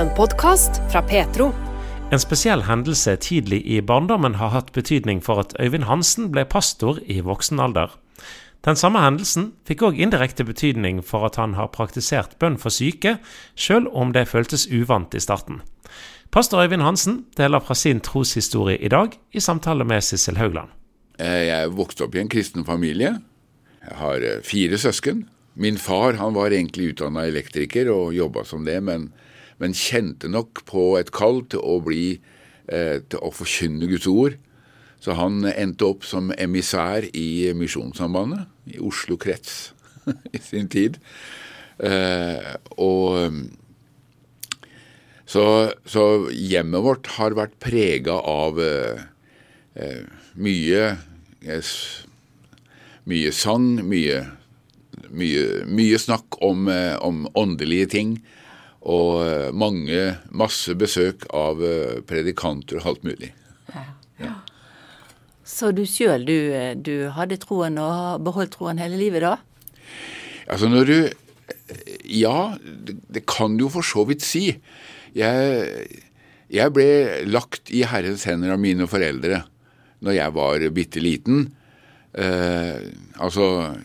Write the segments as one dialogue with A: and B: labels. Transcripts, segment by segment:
A: En podkast fra Petro.
B: En spesiell hendelse tidlig i barndommen har hatt betydning for at Øyvind Hansen ble pastor i voksen alder. Den samme hendelsen fikk òg indirekte betydning for at han har praktisert bønn for syke, sjøl om det føltes uvant i starten. Pastor Øyvind Hansen deler fra sin troshistorie i dag i samtale med Sissel Haugland.
C: Eh, jeg vokste opp i en kristen familie. Jeg har eh, fire søsken. Min far han var egentlig utdanna elektriker og jobba som det, men, men, kjente nok på et kall til å bli eh, til å forkynne Guds ord. Så han endte opp som emissær i Misjonssambandet, i Oslo krets i sin tid. Eh, og så, så, hjemmet vårt har vært prega av eh, eh mye, eh, mye sang, mye, mye, mye snakk om, eh, om, åndelige ting. Og mange, masse besøk av predikanter og alt mulig. Ja.
D: Ja. Så du sjøl, du, du, hadde troen og har beholdt troen hele livet, da?
C: Altså når du Ja, det, det kan du jo for så vidt si. Jeg, jeg ble lagt i Herrens hender av mine foreldre når jeg var bitte liten. Eh, altså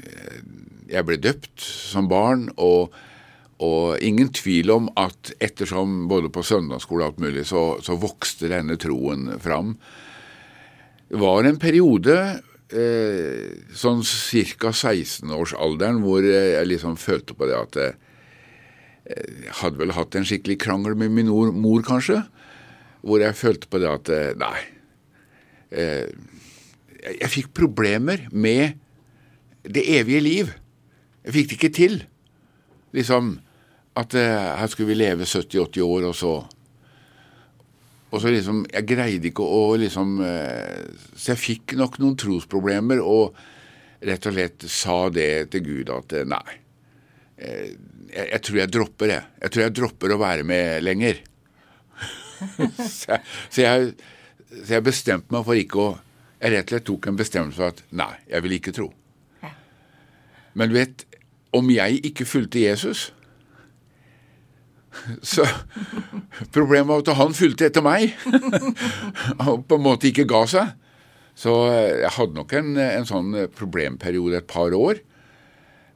C: Jeg ble døpt som barn, og, og, ingen tvil om at ettersom både på søndagsskole og alt mulig, så, så vokste denne troen fram. Det var en periode, eh, sånn ca. 16-årsalderen, hvor jeg liksom følte på det at jeg eh, hadde vel hatt en skikkelig krangel med min mor, kanskje. Hvor jeg følte på det at eh, nei. Eh, jeg, fikk problemer med det evige liv. Jeg fikk det ikke til. Liksom at eh, her skulle vi leve 70-80 år, og så og så liksom, Jeg greide ikke å liksom eh, Så jeg fikk nok noen trosproblemer og rett og slett sa det til Gud at eh, nei, jeg, jeg tror jeg dropper det. Jeg tror jeg dropper å være med lenger. så, jeg, så, jeg, så, jeg, bestemte meg for ikke å Jeg rett og slett tok en bestemmelse for at nei, jeg vil ikke tro. Men du vet, om jeg ikke fulgte Jesus, så problemet var at han fulgte etter meg og på en måte ikke ga seg. Så jeg hadde nok en, en sånn problemperiode et par år.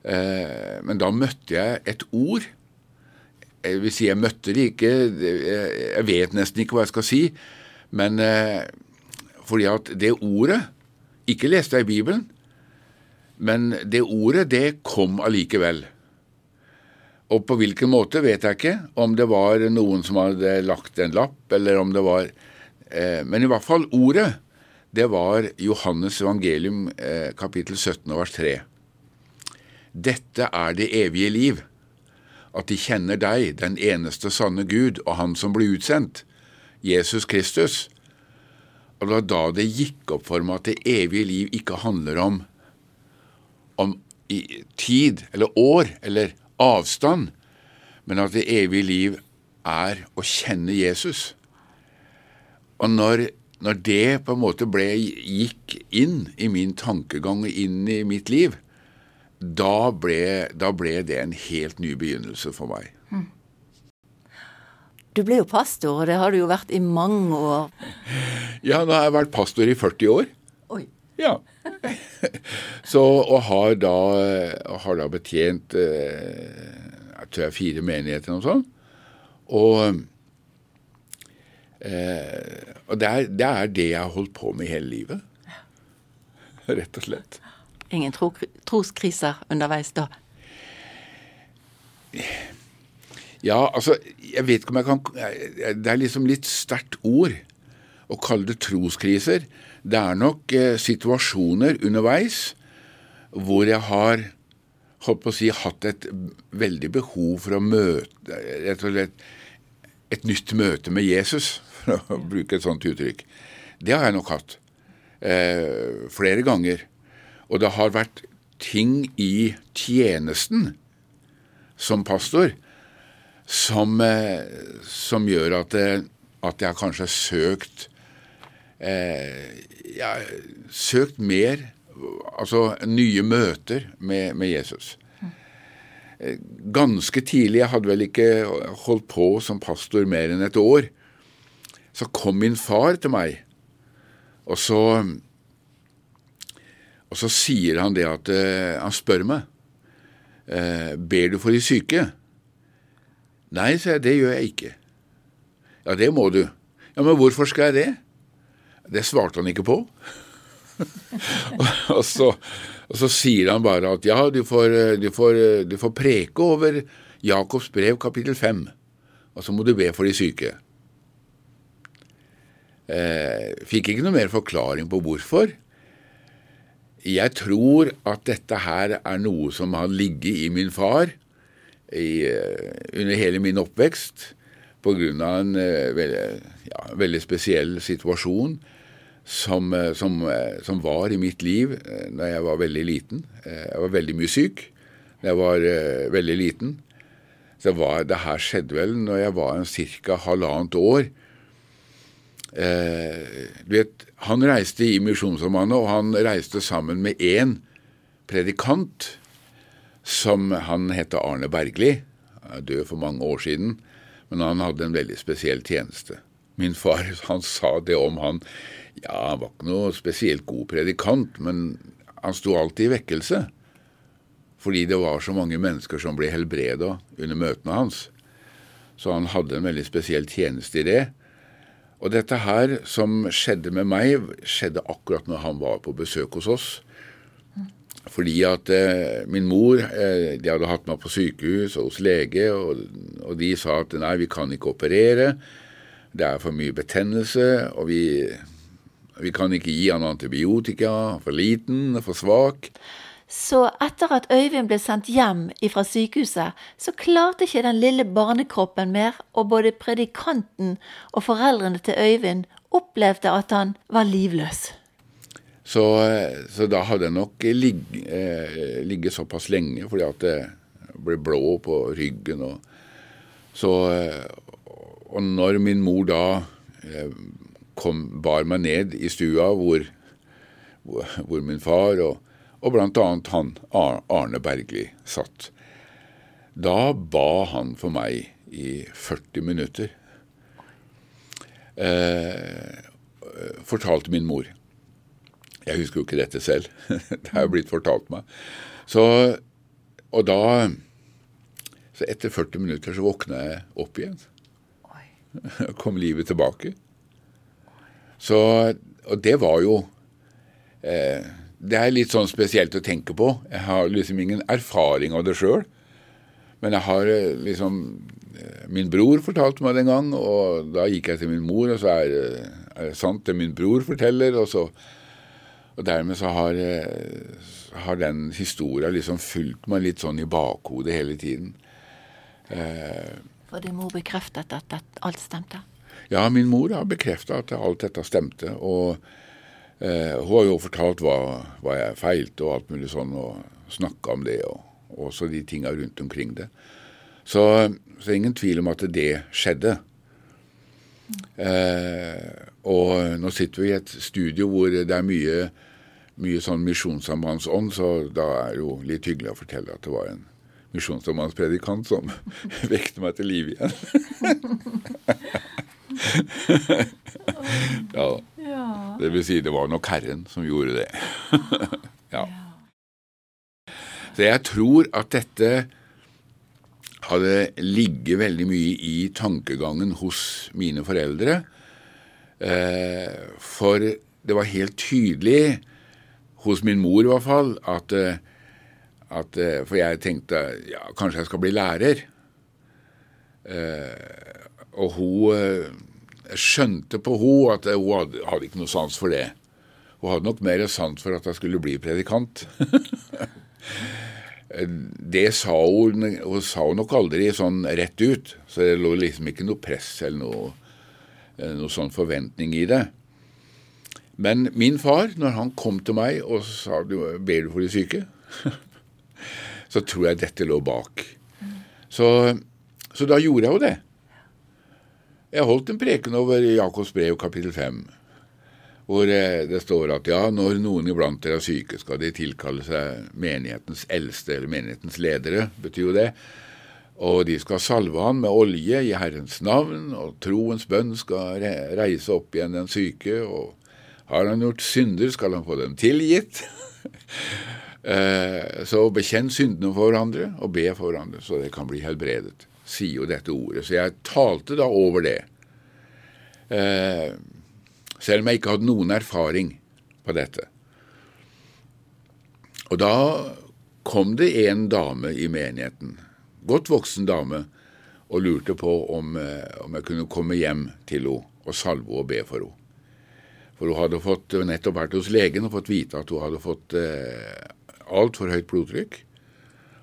C: Eh, men da møtte jeg et ord. Jeg vil si jeg møtte det ikke, jeg vet nesten ikke hva jeg skal si. Men eh, fordi at det ordet Ikke leste jeg i Bibelen, men det ordet, det kom allikevel. Og på hvilken måte vet jeg ikke. Om det var noen som hadde lagt en lapp, eller om det var eh, Men i hvert fall ordet, det var Johannes evangelium eh, kapittel 17 vers 3. Dette er det evige liv, at de kjenner deg, den eneste sanne Gud, og Han som ble utsendt, Jesus Kristus. Og det var da det gikk opp for meg at det evige liv ikke handler om, om tid eller år eller avstand, men at det evige liv er å kjenne Jesus. Og når, når det på en måte ble, gikk inn i min tankegang og inn i mitt liv, da ble, da ble det en helt ny begynnelse for meg. Hmm.
D: Du ble jo pastor, og det har du jo vært i mange år.
C: Ja, nå har jeg vært pastor i 40 år. Oi. Ja. Så, og har da, har da betjent eh, jeg tror jeg fire menigheter og sånn. Og, eh, og det, er, det, er, det jeg har holdt på med hele livet. Rett og slett.
D: Ingen tro, troskriser underveis da?
C: Ja, altså Jeg vet ikke om jeg kan Det er liksom litt sterkt ord å kalle det troskriser. Det er nok eh, situasjoner underveis hvor jeg har holdt på å si, hatt et veldig behov for å møte rett og slett et nytt møte med Jesus, for å bruke et sånt uttrykk. Det har jeg nok hatt. Eh, flere ganger. Og det har vært ting i tjenesten som pastor som, eh, som gjør at, eh, at jeg kanskje har søkt eh, ja, søkt mer altså nye møter med, med Jesus. ganske tidlig, jeg hadde vel ikke holdt på som pastor mer enn et år, så kom min far til meg, og så og så sier han det at uh, Han spør meg uh, Ber du for de syke? Nei, sa jeg, det gjør jeg ikke. Ja, det må du. Ja, Men hvorfor skal jeg det? Det svarte han ikke på. og, så, og, så, sier han bare at ja, du får, du får, du får preke over Jakobs brev kapittel 5, og så må du be for de syke. Eh, fikk ikke noe mer forklaring på hvorfor. Jeg tror at dette her er noe som har ligget i min far i, eh, under hele min oppvekst pga. en veldig, ja, veldig, spesiell situasjon som, uh, som, uh, som, var i mitt liv da jeg var veldig liten. jeg var veldig mye syk da jeg var veldig liten. Så var, det her skjedde vel når jeg var ca. halvannet år. du vet, han reiste i Misjonssambandet, og han reiste sammen med én predikant som han het Arne Bergli. Han er død for mange år siden, men han hadde en veldig spesiell tjeneste. Min far han sa det om han Ja, han var ikke noe spesielt god predikant, men han sto alltid i vekkelse. Fordi det var så mange mennesker som ble helbreda under møtene hans. Så han hadde en veldig spesiell tjeneste i det. Og dette her som skjedde med meg, skjedde akkurat når han var på besøk hos oss. Fordi at eh, min mor eh, de hadde hatt meg på sykehus og hos lege, og, og, de sa at nei, vi kan ikke operere. Det er for mye betennelse, og vi, vi kan ikke gi han antibiotika. For liten, for svak.
E: Så etter at Øyvind ble sendt hjem fra sykehuset, så klarte ikke den lille barnekroppen mer, og både predikanten og foreldrene til Øyvind opplevde at han var livløs.
C: Så, så da hadde jeg nok ligget, eh, ligget såpass lenge fordi at det ble blå på ryggen. Og, så, og når min mor da eh, kom, bar meg ned i stua hvor, hvor, min far og og bl.a. han Arne Bergli satt. Da ba han for meg i 40 minutter. Eh, fortalte min mor. Jeg husker jo ikke dette selv. det er jo blitt fortalt meg. Så, og da Så etter 40 minutter så våkna jeg opp igjen. Kom livet tilbake. Så Og det var jo eh, det er litt sånn spesielt å tenke på. Jeg har liksom ingen erfaring av det sjøl. Men jeg har eh, liksom eh, Min bror fortalte meg det en gang, og da gikk jeg til min mor, og så er, er det sant det min bror forteller, og så Og dermed så har, eh, har den historia liksom fulgt meg litt sånn i bakhodet hele tiden.
E: Eh, For din mor bekreftet at alt stemte?
C: Ja, min mor har bekrefta at alt dette stemte. og Eh, hun har jo fortalt hva, hva, jeg feilte og alt mulig sånn, og snakka om det, og også de tinga rundt omkring det. Så det er ingen tvil om at det skjedde. Eh, og nå sitter vi i et studio hvor det er mye, mye sånn misjonssambandsånd, så da er det jo litt hyggelig å fortelle at det var en misjonssambandspredikant som vekte meg til liv igjen. ja. Det vil si, det var nok Herren som gjorde det. ja. Så jeg tror at dette hadde ligget veldig mye i tankegangen hos mine foreldre. Eh, for det var helt tydelig, hos min mor i hvert fall, at, eh, at eh, For jeg tenkte ja, kanskje jeg skal bli lærer. Og hun jeg skjønte på hun at hun hadde, hadde, ikke noe sans for det. Hun hadde nok mer sans for at jeg skulle bli predikant. det sa hun, hun sa hun nok aldri sånn rett ut, så det lå liksom ikke noe press eller noe, eh, noe sånn forventning i det. Men min far, når han kom til meg og sa ber du for de syke, så tror jeg dette lå bak. Så, så da gjorde jeg jo det. Jeg holdt en preken over Jakobs brev kapittel 5. hvor eh, det står at ja, når noen iblant dere er syke, skal de tilkalle seg menighetens eldste, eller menighetens ledere, betyr jo det. Og de skal salve han med olje i Herrens navn, og troens bønn skal reise opp igjen den syke. Og har han gjort synder, skal han få dem tilgitt. Eh, så bekjenn syndene for hverandre, og be for hverandre, så det kan bli helbredet. Sier jo dette ordet. Så jeg talte da over det. Eh, selv om jeg ikke hadde noen erfaring på dette. Og da kom det en dame i menigheten, godt voksen dame, og lurte på om, eh, om jeg kunne komme hjem til henne og salve henne og be for henne. For hun hadde fått, nettopp vært hos legen og fått vite at hun hadde fått eh, altfor høyt blodtrykk.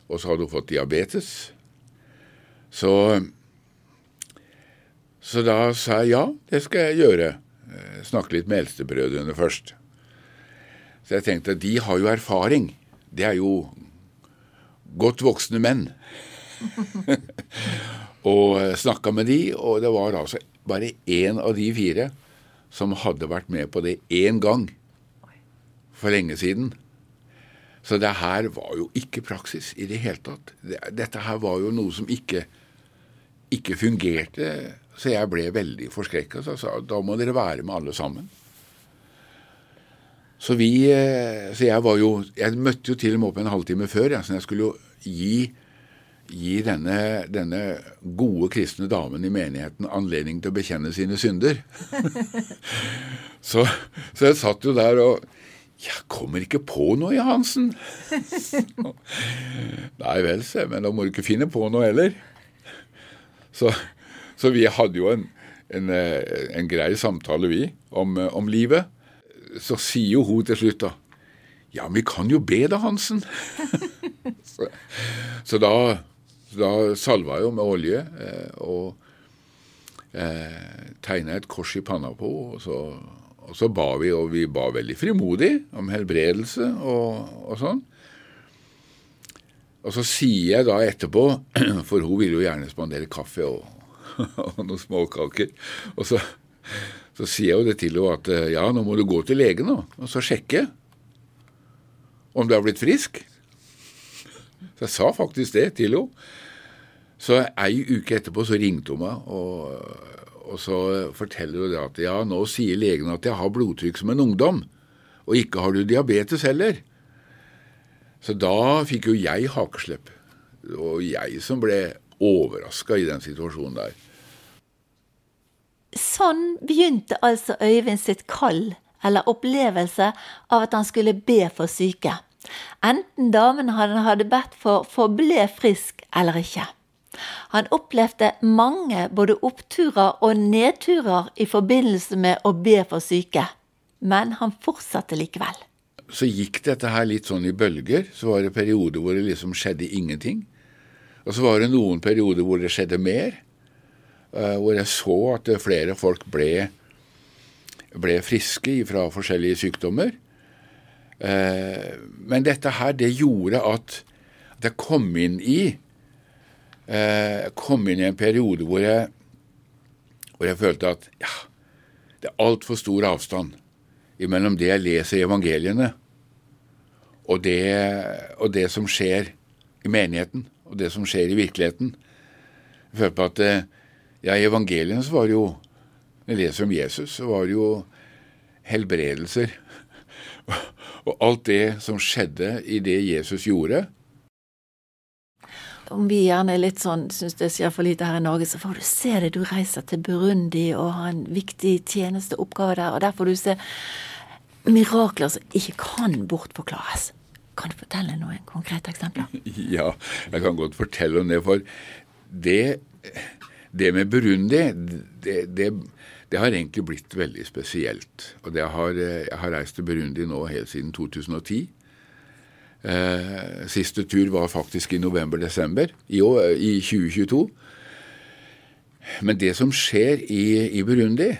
C: Og så hadde hun fått diabetes. Så, så da sa jeg ja, det skal jeg gjøre. Eh, snakke litt med eldstebrødrene først. Så jeg tenkte de har jo erfaring. Det er jo godt voksne menn. og eh, snakka med de, og det var altså bare én av de fire som hadde vært med på det én gang for lenge siden. Så det her var jo ikke praksis i det hele tatt. Dette her var jo noe som ikke, ikke fungerte så jeg ble veldig forskrekka og sa da må dere være med alle sammen. Så vi eh, Så jeg var jo Jeg møtte jo til og med opp en halvtime før, ja, så jeg skulle jo gi, gi denne, denne, gode kristne damen i menigheten anledning til å bekjenne sine synder. så, så jeg satt jo der og jeg kommer ikke på noe, Hansen. Nei vel, se, men da må du ikke finne på noe heller. Så, så vi hadde jo en, en, eh, en grei samtale, vi, om, eh, om, livet. Så sier jo hun til slutt da Ja, men vi kan jo be da, Hansen. så, så, da, da salva jeg jo med olje eh, og eh, tegna et kors i panna på og så, og så ba vi, og vi ba veldig frimodig om helbredelse og, og sånn. Og så sier jeg da etterpå, for hun ville jo gjerne spandere kaffe og, og noen småkaker. Og så, så sier jeg jo det til henne at eh, ja, nå må du gå til legen nå, og så sjekke om du har blitt frisk. Så jeg sa faktisk det til henne. Så ei uke etterpå så ringte hun meg, og, og så forteller hun det at ja, nå sier legen at jeg har blodtrykk som en ungdom, og ikke har du diabetes heller. Så da fikk jo jeg hakeslepp. Og jeg som ble overraska i den situasjonen der.
E: Sånn begynte altså Øyvind sitt kall, eller opplevelse, av at han skulle be for syke. Enten damen han hadde bedt for, forble frisk eller ikke. Han opplevde mange både oppturer og nedturer i forbindelse med å be for syke, men han fortsatte likevel.
C: Så gikk dette her litt sånn i bølger. Så var det perioder hvor det liksom skjedde ingenting. Og så var det noen perioder hvor det skjedde mer. Eh, hvor jeg så at flere folk ble, ble friske fra forskjellige sykdommer. Eh, men dette her, det gjorde at, jeg kom inn i eh, kom inn i en periode hvor jeg, hvor jeg følte at ja, det er altfor stor avstand mellom det jeg leser i evangeliene, og det, og det som skjer i menigheten, og det som skjer i virkeligheten. Jeg følte på at ja, I evangeliene så var det jo Når jeg leser om Jesus, så var det jo helbredelser. Og alt det som skjedde i det Jesus gjorde.
E: Om vi gjerne er litt sånn, syns det skjer for lite her i Norge, så får du se det. Du reiser til Burundi og har en viktig tjenesteoppgave der. Og der får du se mirakler som ikke kan bortforklares. Kan du fortelle noen konkrete eksempler?
C: Ja, jeg kan godt fortelle om det. For det det med Burundi, det, det, det, har egentlig blitt veldig spesielt. Og har, jeg har reist til Burundi nå helt siden 2010. Eh, siste tur var faktisk i november-desember i, i, 2022. Men det som skjer i, i Burundi,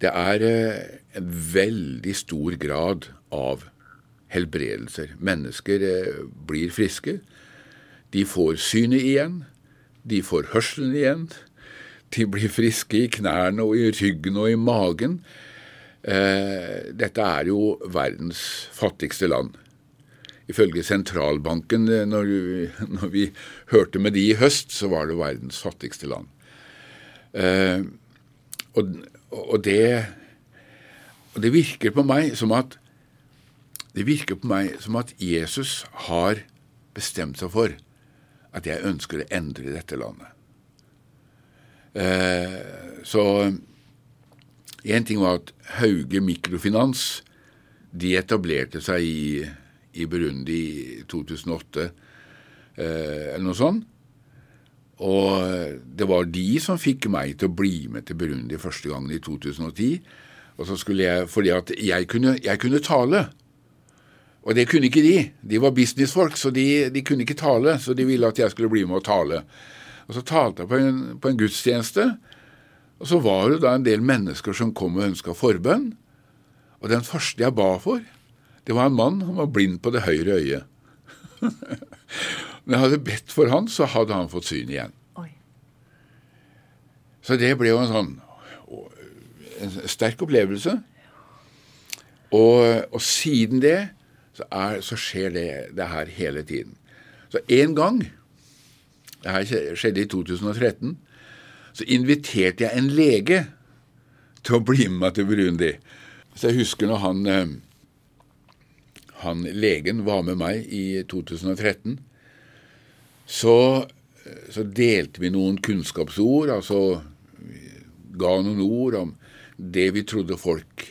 C: det er eh, en veldig stor grad av helbredelser. Mennesker eh, blir friske. De får synet igjen. De får hørselen igjen. De blir friske i knærne og i ryggen og i magen. Eh, dette er jo verdens fattigste land. Ifølge sentralbanken, når når, når, vi hørte med de i høst, så var det verdens fattigste land. Eh, og, og, det, og det virker på meg som at det virker på meg som at Jesus har bestemt seg for at jeg ønsker å endre dette landet. Eh, så én ting var at Hauge Mikrofinans de etablerte seg i, i Burundi i 2008, eh, eller noe sånt. Og det var de som fikk meg til å bli med til Burundi første gangen i 2010. Og så skulle jeg, Fordi at jeg kunne, jeg kunne tale. Og det kunne ikke de. De var businessfolk, så de, de, kunne ikke tale. Så de ville at jeg skulle bli med og tale. Og så talte jeg på en, på en gudstjeneste. Og så var det da en del mennesker som kom og ønska forbønn. Og den første jeg ba for, det var en mann. Han var blind på det høyre øyet. Når jeg hadde bedt for han, så hadde han fått syn igjen. Oi. Så det ble jo en sånn en sterk opplevelse. Og, og siden det så, er, så skjer det, det, her hele tiden. Så en gang, det her skjedde i 2013, så inviterte jeg en lege til å bli med meg til Burundi. Så jeg husker når han, eh, han legen var med meg i 2013, så, så delte vi noen kunnskapsord, altså ga noen ord om det vi trodde folk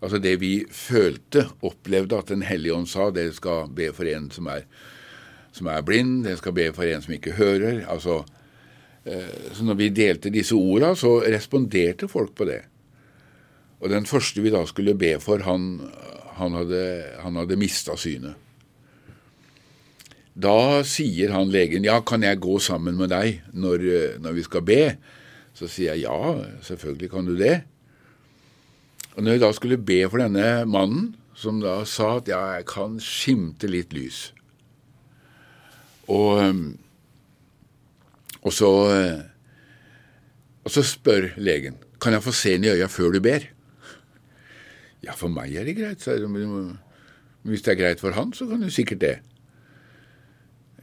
C: Altså det vi følte, opplevde at Den hellige ånd sa, dere skal be for en som er, som er blind, dere skal be for en som ikke hører. Altså, eh, så når vi delte disse orda, så responderte folk på det. Og den første vi da skulle be for, han, han hadde, han hadde mista synet. Da sier han legen ja, kan jeg gå sammen med deg når, når vi skal be? Så sier jeg ja, selvfølgelig kan du det. Og når vi da skulle be for denne mannen, som da sa at ja, jeg kan skimte litt lys Og, og, så, og så spør legen kan jeg få se inn i øya før du ber. Ja, for meg er det greit. Så hvis det er greit for han, så kan du sikkert det.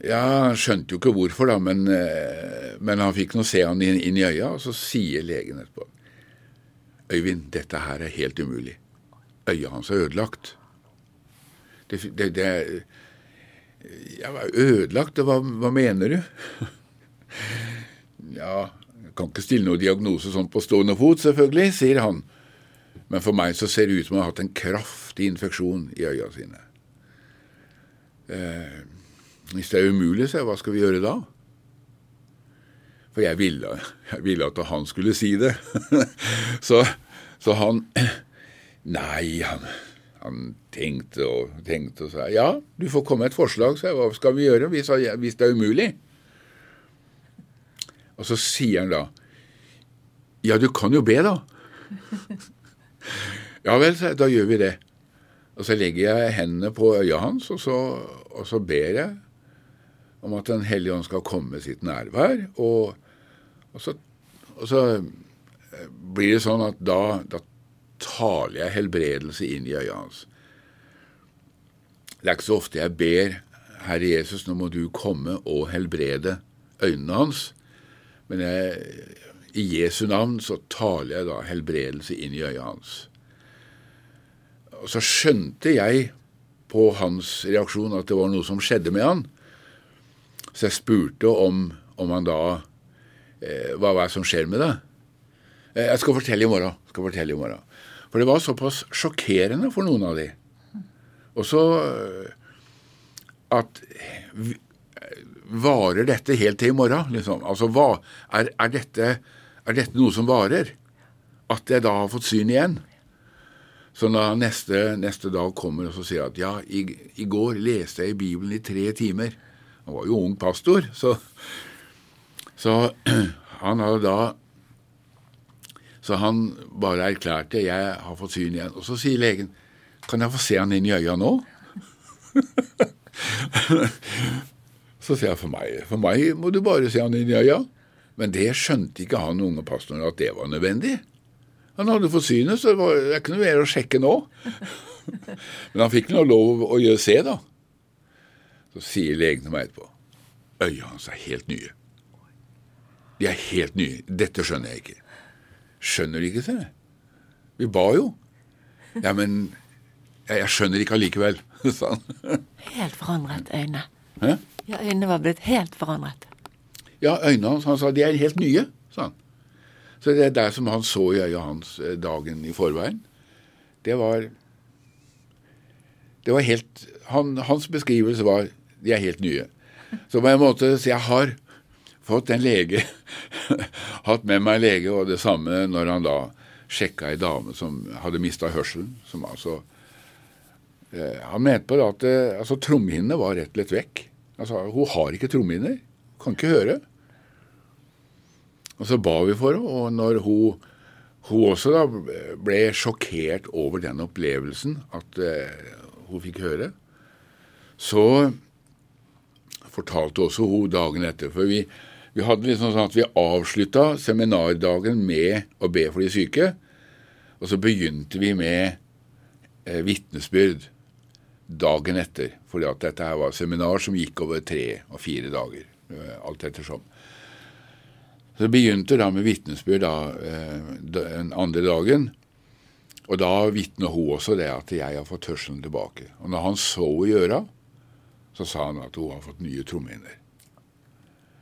C: Ja, Han skjønte jo ikke hvorfor, da, men, men han fikk nå se han inn, inn, i øya, og så sier legen etterpå Øyvind, dette her er helt umulig. Øya hans er ødelagt. Det, det, det Ja, ødelagt? Hva, hva mener du? ja, jeg kan ikke stille noen diagnose sånn på stående fot, selvfølgelig, sier han. Men for meg så ser det ut som han har hatt en kraftig infeksjon i øya sine. Eh, hvis det er umulig, så hva skal vi gjøre da? For jeg ville, jeg ville at han skulle si det. så, så, han Nei, han, han, tenkte og tenkte og sa ja, du får komme med et forslag, sa jeg. Hva skal vi gjøre hvis, hvis det er umulig? Og så sier han da ja, du kan jo be, da. ja vel, da gjør vi det. Og så legger jeg hendene på øya hans, og så, og så ber jeg om at Den hellige ånd skal komme med sitt nærvær. Og, og så, og så eh, blir det sånn at da, da taler jeg helbredelse inn i øya hans. Det er ikke så ofte jeg ber Herre Jesus, nå må du komme og helbrede øynene hans. Men jeg, i Jesu navn så taler jeg da helbredelse inn i øyet hans. Og så skjønte jeg på hans reaksjon at det var noe som skjedde med han. Så jeg spurte om, om han da Eh, hva, er det som skjer med det? Eh, jeg skal fortelle i morgen. skal fortelle i morgen. For det var såpass sjokkerende for noen av de. Og så eh, at Varer dette helt til i morgen? Liksom? Altså, hva, er, er, dette, er, dette, noe som varer? At jeg da har fått syn igjen? Så da neste, neste dag kommer og så sier at ja, i, i går leste jeg i Bibelen i tre timer. Han var jo ung pastor, så så han hadde da Så han bare erklærte 'jeg har fått syn igjen'. Og så sier legen 'kan jeg få se han inn i øya nå'? så sier jeg for meg, for meg må du bare si han inn i ja. Men det skjønte ikke han unge pastoren at det var nødvendig. Han hadde fått synet, så det, var, det er ikke noe mer å sjekke nå. Men han fikk nå lov å gjøre se, da. Så sier legen til meg etterpå Øya hans er helt nye. De er helt nye. Dette skjønner jeg ikke. Skjønner de ikke, sier jeg. Vi ba jo. Ja, men jeg skjønner ikke allikevel, sa han.
E: Helt forandret øyne.
C: Hæ?
E: Ja, øynene var blitt helt forandret.
C: Ja, øynene hans Han sa de er helt nye, sa han. Så det der som han så i øya hans eh, dagen i forveien, det var Det var helt han, Hans beskrivelse var de er helt nye. Så på en måte Så jeg har fått en lege Hatt med meg lege, og det samme når han da sjekka ei dame som hadde mista hørselen. Som altså Han mente på det at eh, altså, trommehinnene var rett og slett vekk. Altså, Hun har ikke trommehinner. Kan ikke høre. Og så ba vi for henne, og når hun, hun også da ble sjokkert over den opplevelsen at eh, hun fikk høre, så fortalte også hun dagen etter. For vi, vi hadde liksom sånn at vi avslutta seminardagen med å be for de syke, og så begynte vi med eh, vitnesbyrd dagen etter. Fordi at dette her var seminar som gikk over tre og fire dager, eh, alt ettersom. Så det begynte da med vitnesbyrd da, den andre dagen. Og da vitner hun også det at jeg har fått hørselen tilbake. Og når han så henne gjøre, så sa han at hun har fått nye trommehinner.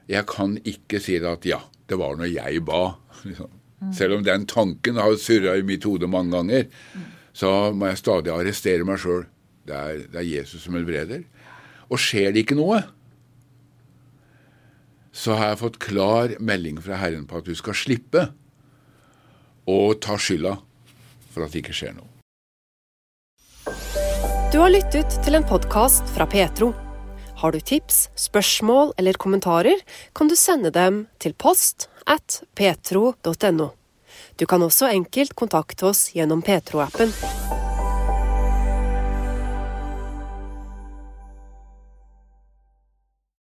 C: Jeg kan ikke si det at ja, det var når jeg ba. Liksom. Selv om den tanken har surra i mitt hode mange ganger, så må jeg stadig arrestere meg sjøl. Det, det, er Jesus som helbreder. Og skjer det ikke noe, så har jeg fått klar melding fra Herren på at du skal slippe å ta skylda for at det ikke skjer noe.
A: Du har lyttet til en podkast fra Petro. Har du tips, spørsmål eller kommentarer, kan du sende dem til post at petro.no. Du kan også enkelt kontakte oss gjennom Petro-appen.